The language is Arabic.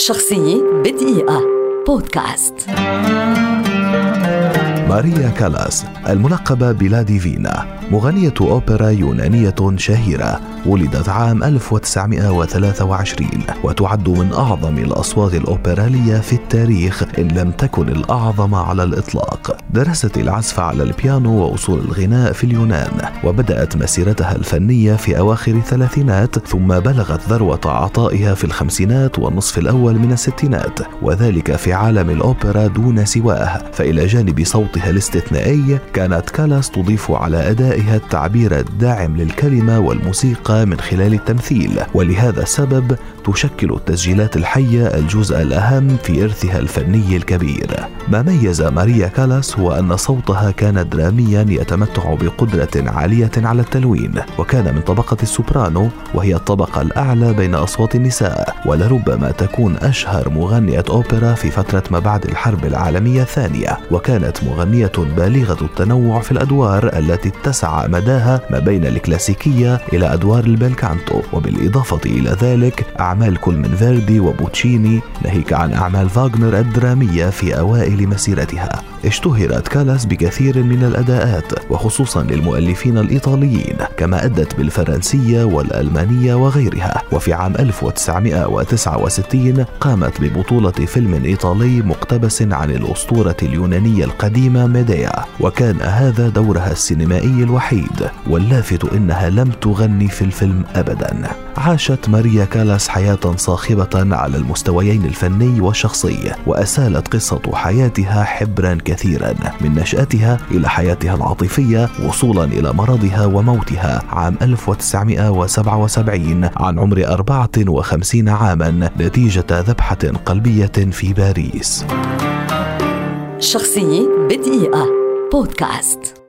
شخصية بدقيقة. بودكاست. ماريا كالاس الملقبة بلاديفينا مغنية أوبرا يونانية شهيرة ولدت عام 1923 وتعد من أعظم الأصوات الأوبرالية في التاريخ إن لم تكن الأعظم على الإطلاق. درست العزف على البيانو وأصول الغناء في اليونان وبدأت مسيرتها الفنية في أواخر الثلاثينات ثم بلغت ذروة عطائها في الخمسينات والنصف الأول من الستينات وذلك في عالم الأوبرا دون سواه. فإلى جانب صوتها الاستثنائي كانت كالاس تضيف على أدائها التعبير الداعم للكلمة والموسيقى من خلال التمثيل. ولهذا السبب تشكل التسجيلات الحية الجزء الأهم في إرثها الفني الكبير. ما ميز ماريا كالاس هو أن صوتها كان دراميا يتمتع بقدرة عالية على التلوين وكان من طبقة السوبرانو وهي الطبقة الأعلى بين أصوات النساء ولربما تكون أشهر مغنية أوبرا في فترة ما بعد الحرب العالمية الثانية. وكانت مغنية بالغة التنوع في الأدوار التي اتسع مداها ما بين الكلاسيكية إلى أدوار البلكانتو. وبالإضافة إلى ذلك أعمال كل من فيردي وبوتشيني ناهيك عن أعمال فاغنر الدرامية في أوائل مسيرتها اشتهرت كالاس بكثير من الأداءات وخصوصا للمؤلفين الإيطاليين كما أدت بالفرنسية والألمانية وغيرها. وفي عام 1969 قامت ببطولة فيلم إيطالي مقتبس عن الأسطورة اليونانية القديمة ميديا. وكان هذا دورها السينمائي الوحيد واللافت إنها لم تغني في الفيلم أبدا. عاشت ماريا كالاس حياة صاخبة على المستويين الفني والشخصي وأسالت قصة حياتها حبرا كثيرا من نشأتها إلى حياتها العاطفية وصولا إلى مرضها وموتها عام 1977 عن عمر 54 عاما نتيجة ذبحة قلبية في باريس. شخصية بدقيقة. بودكاست.